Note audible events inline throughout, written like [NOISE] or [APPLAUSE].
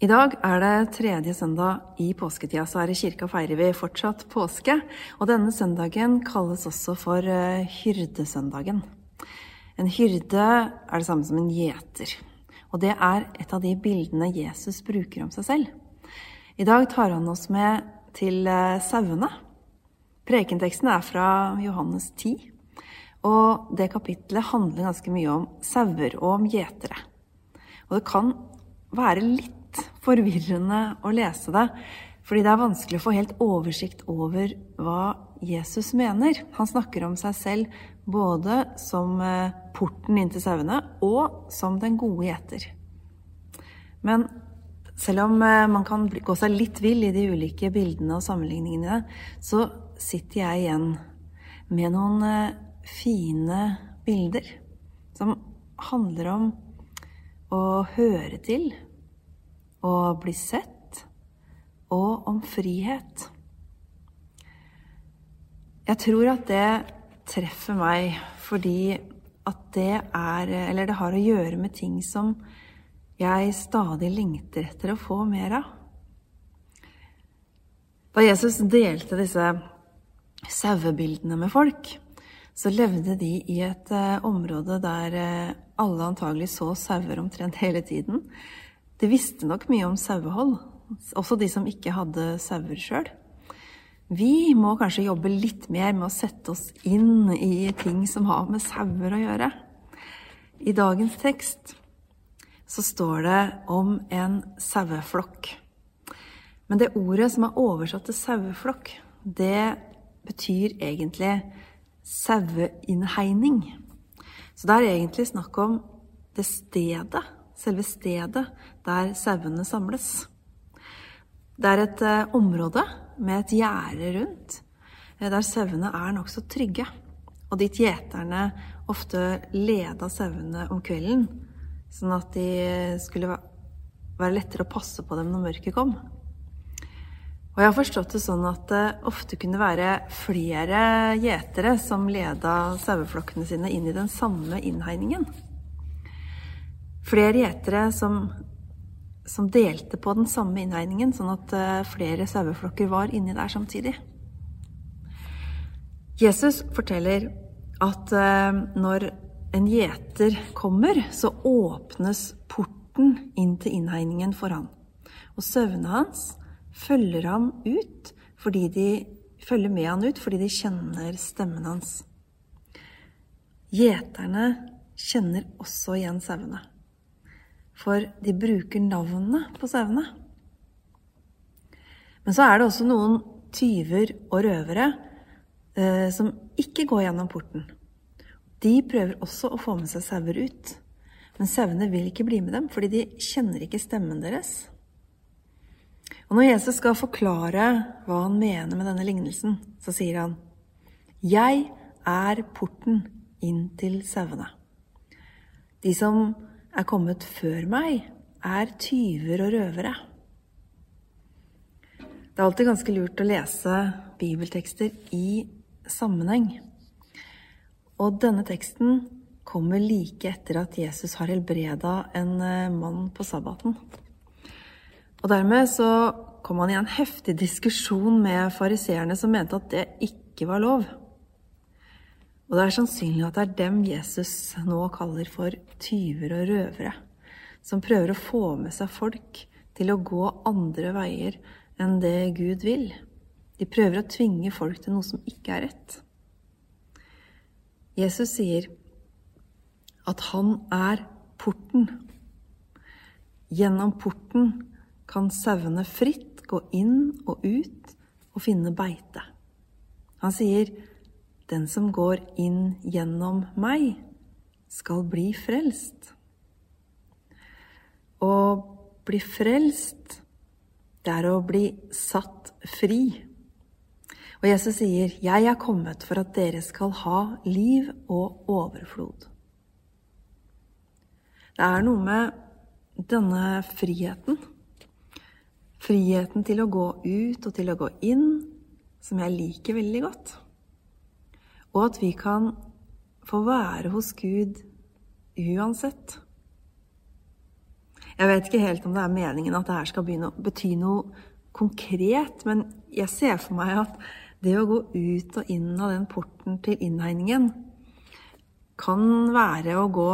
I dag er det tredje søndag i påsketida, så her i kirka feirer vi fortsatt påske. Og denne søndagen kalles også for eh, hyrdesøndagen. En hyrde er det samme som en gjeter. Og det er et av de bildene Jesus bruker om seg selv. I dag tar han oss med til eh, sauene. Prekenteksten er fra Johannes 10. Og det kapitlet handler ganske mye om sauer og om gjetere. Og det kan være litt forvirrende å lese det, fordi det er vanskelig å få helt oversikt over hva Jesus mener. Han snakker om seg selv både som eh, porten inn til sauene og som den gode gjeter. Men selv om eh, man kan gå seg litt vill i de ulike bildene og sammenligningene, så sitter jeg igjen med noen eh, fine bilder som handler om å høre til å bli sett og om frihet. Jeg tror at det treffer meg fordi at det er Eller det har å gjøre med ting som jeg stadig lengter etter å få mer av. Da Jesus delte disse sauebildene med folk, så levde de i et uh, område der uh, alle antagelig så sauer omtrent hele tiden. De visste nok mye om sauehold, også de som ikke hadde sauer sjøl. Vi må kanskje jobbe litt mer med å sette oss inn i ting som har med sauer å gjøre. I dagens tekst så står det om en saueflokk. Men det ordet som er oversatt til saueflokk, det betyr egentlig saueinnhegning. Så det er egentlig snakk om det stedet selve stedet der sauene samles. Det er et eh, område med et gjerde rundt, eh, der sauene er nokså trygge. Og dit gjeterne ofte leda sauene om kvelden, sånn at de skulle være lettere å passe på dem når mørket kom. Og jeg har forstått det sånn at det ofte kunne være flere gjetere som leda saueflokkene sine inn i den samme innhegningen. Flere gjetere som, som, delte på den samme innhegningen, sånn at eh, flere saueflokker var inni der samtidig. Jesus forteller at eh, når en gjeter kommer, så åpnes porten inn til innhegningen for han. Og sauene hans følger ham ut fordi de følger med han ut fordi de kjenner stemmen hans. Gjeterne kjenner også igjen sauene for de bruker navnene på sauene. Men så er det også noen tyver og røvere eh, som ikke går gjennom porten. De prøver også å få med seg sauer ut. Men sauene vil ikke bli med dem, fordi de kjenner ikke stemmen deres. Og når Jesus skal forklare hva han mener med denne lignelsen, så sier han Jeg er porten inn til sauene. De som er kommet før meg, er tyver og røvere. Det er alltid ganske lurt å lese bibeltekster i sammenheng. Og denne teksten kommer like etter at Jesus har helbreda en eh, mann på sabbaten. Og dermed så kom han i en heftig diskusjon med fariseerne som mente at det ikke var lov. Og det er sannsynlig at det er dem Jesus nå kaller for tyver og røvere, som prøver å få med seg folk til å gå andre veier enn det Gud vil. De prøver å tvinge folk til noe som ikke er rett. Jesus sier at han er porten. Gjennom porten kan sauene fritt gå inn og ut og finne beite. Han sier den som går inn gjennom meg, skal bli frelst. Å bli frelst, det er å bli satt fri. Og Jesus sier, 'Jeg er kommet for at dere skal ha liv og overflod'. Det er noe med denne friheten, friheten til å gå ut og til å gå inn, som jeg liker veldig godt og at vi kan få være hos Gud uansett. Jeg vet ikke helt om det er meningen at det her skal begynne å bety noe konkret, men jeg ser for meg at det å gå ut og inn av den porten til innhegningen kan være å gå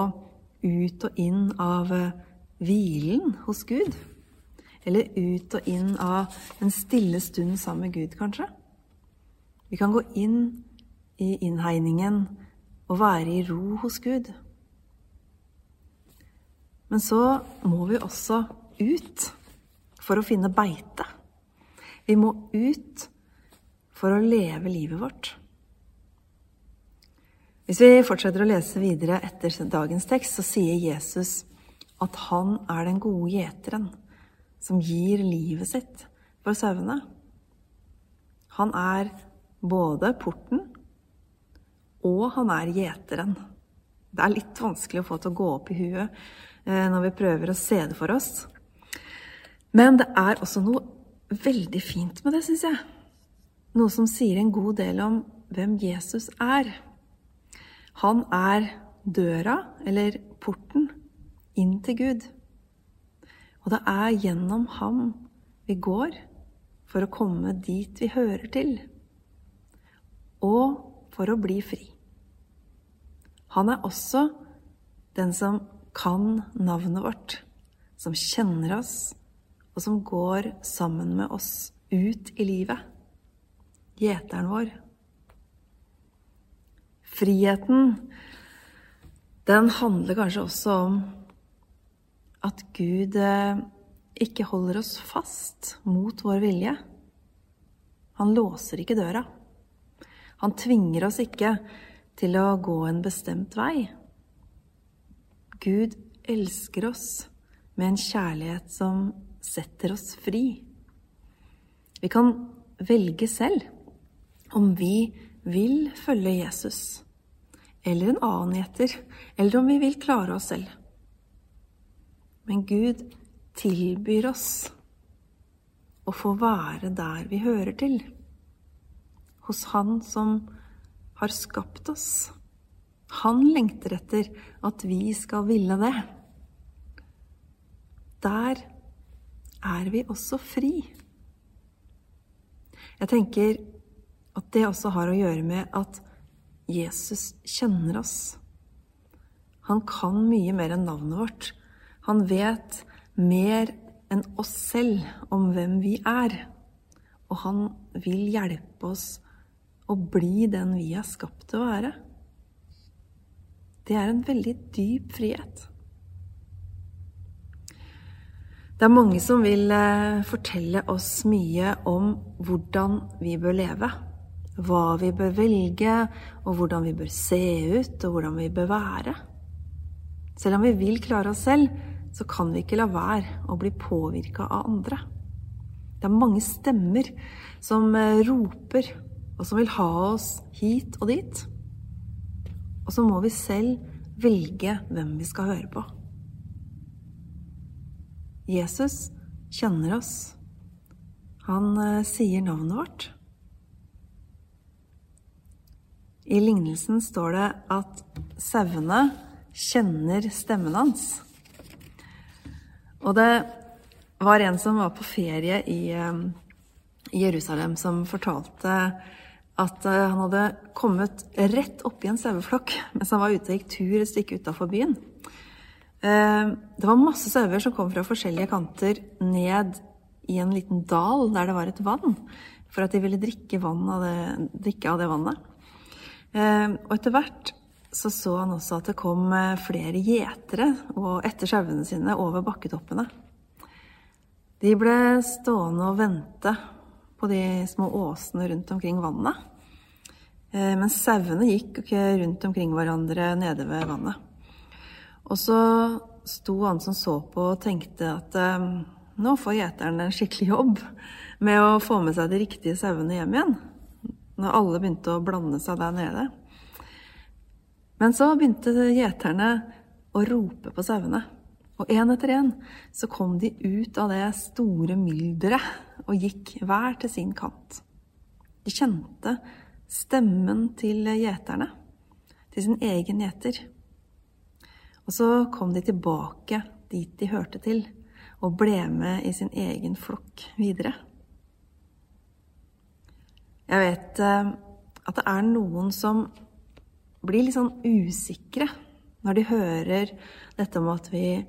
ut og inn av eh, hvilen hos Gud. Eller ut og inn av en stille stund sammen med Gud, kanskje. Vi kan gå inn i innhegningen og være i ro hos Gud. Men så må vi også ut for å finne beite. Vi må ut for å leve livet vårt. Hvis vi fortsetter å lese videre etter dagens tekst, så sier Jesus at han er den gode gjeteren som gir livet sitt for sauene. Han er både porten og han er gjeteren. Det er litt vanskelig å få til å gå opp i huet eh, når vi prøver å se det for oss. Men det er også noe veldig fint med det, syns jeg. Noe som sier en god del om hvem Jesus er. Han er døra, eller porten, inn til Gud. Og det er gjennom ham vi går for å komme dit vi hører til, og for å bli fri. Han er også den som kan navnet vårt, som kjenner oss, og som går sammen med oss ut i livet. Gjeteren vår. Friheten, den handler kanskje også om at Gud eh, ikke holder oss fast mot vår vilje. Han låser ikke døra. Han tvinger oss ikke til å gå en bestemt vei. Gud elsker oss med en kjærlighet som setter oss fri. Vi kan velge selv om vi vil følge Jesus, eller en annen gjeter, eller om vi vil klare oss selv. Men Gud tilbyr oss å få være der vi hører til, hos Han som har skapt oss. Han lengter etter at vi skal ville det. Der er vi også fri. Jeg tenker at det også har å gjøre med at Jesus kjenner oss. Han kan mye mer enn navnet vårt. Han vet mer enn oss selv om hvem vi er. Og han vil hjelpe oss å bli den vi er skapt til å være. Det er en veldig dyp frihet. Det er mange som vil eh, fortelle oss mye om hvordan vi bør leve. Hva vi bør velge, og hvordan vi bør se ut, og hvordan vi bør være. Selv om vi vil klare oss selv, så kan vi ikke la være å bli påvirka av andre. Det er mange stemmer som eh, roper og som vil ha oss hit og dit. Og så må vi selv velge hvem vi skal høre på. Jesus kjenner oss. Han eh, sier navnet vårt. I lignelsen står det at sauene kjenner stemmen hans. Og det var en som var på ferie i eh, Jerusalem, som fortalte at eh, han hadde kommet rett oppi en saueflokk mens han var ute og gikk tur et stykke utafor byen. Eh, det var masse sauer som kom fra forskjellige kanter ned i en liten dal der det var et vann, for at de ville drikke, av det, drikke av det vannet. Eh, og etter hvert så så han også at det kom flere gjetere etter sauene sine over bakketoppene. De ble stående og vente på de små åsene rundt omkring vannet. Men mens sauene gikk rundt omkring hverandre nede ved vannet. Og så sto han som så på og tenkte at eh, nå får gjeteren en skikkelig jobb med å få med seg de riktige sauene hjem igjen. Når alle begynte å blande seg der nede. Men så begynte gjeterne å rope på sauene. Og én etter én så kom de ut av det store mylderet og gikk hver til sin kant. De kjente stemmen til gjeterne, til sin egen gjeter. Og så kom de tilbake dit de hørte til, og ble med i sin egen flokk videre. Jeg vet eh, at det er noen som blir litt sånn usikre når de hører dette om at vi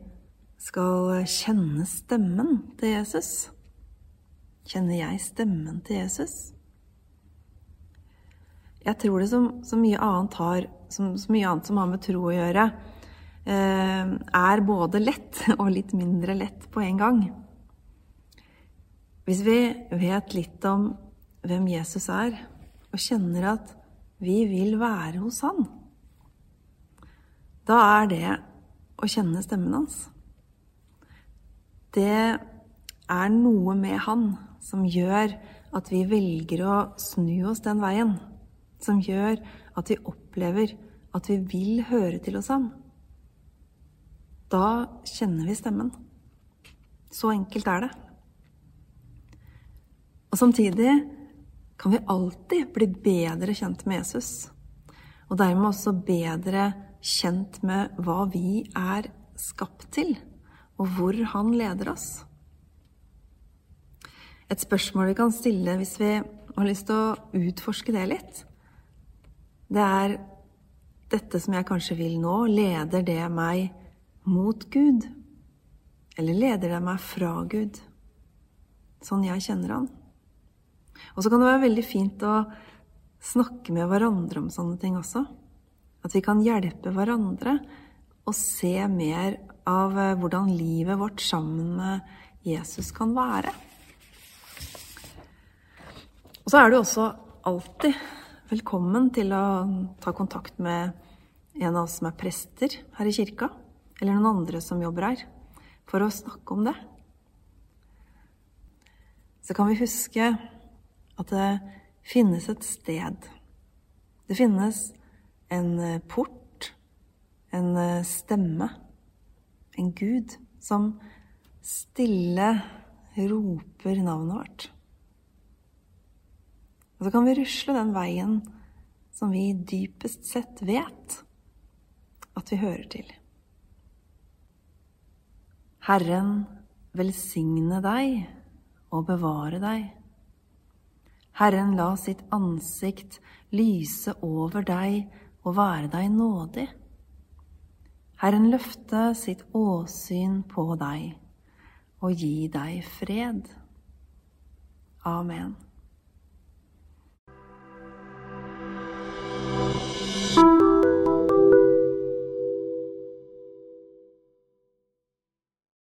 skal kjenne stemmen til Jesus. Kjenner jeg stemmen til Jesus? Jeg tror det som, så mye annet har som, så mye annet som har med tro å gjøre, eh, er både lett [LAUGHS] og litt mindre lett på en gang. Hvis vi vet litt om hvem Jesus er, og kjenner at vi vil være hos han, da er det å kjenne stemmen hans. Det er noe med han som gjør at vi velger å snu oss den veien. Som gjør at vi opplever at vi vil høre til oss han. Da kjenner vi stemmen. Så enkelt er det. Og samtidig kan vi alltid bli bedre kjent med Jesus. Og dermed også bedre kjent med hva vi er skapt til, og hvor han leder oss. Et spørsmål vi kan stille hvis vi har lyst til å utforske det litt, det er dette som jeg kanskje vil nå, leder det meg mot Gud? Eller leder det meg fra Gud? Sånn jeg kjenner Han. Og så kan det være veldig fint å snakke med hverandre om sånne ting også. At vi kan hjelpe hverandre å se mer av eh, hvordan livet vårt sammen med Jesus kan være. Og så er du også alltid velkommen til å ta kontakt med en av oss som er prester her i kirka, eller noen andre som jobber her, for å snakke om det. Så kan vi huske at det finnes et sted. Det finnes en port, en stemme, en Gud, som stille roper navnet vårt. Og så kan vi rusle den veien som vi dypest sett vet at vi hører til. Herren velsigne deg og bevare deg. Herren la sitt ansikt lyse over deg og være deg nådig. Herren løfte sitt åsyn på deg og gi deg fred. Amen.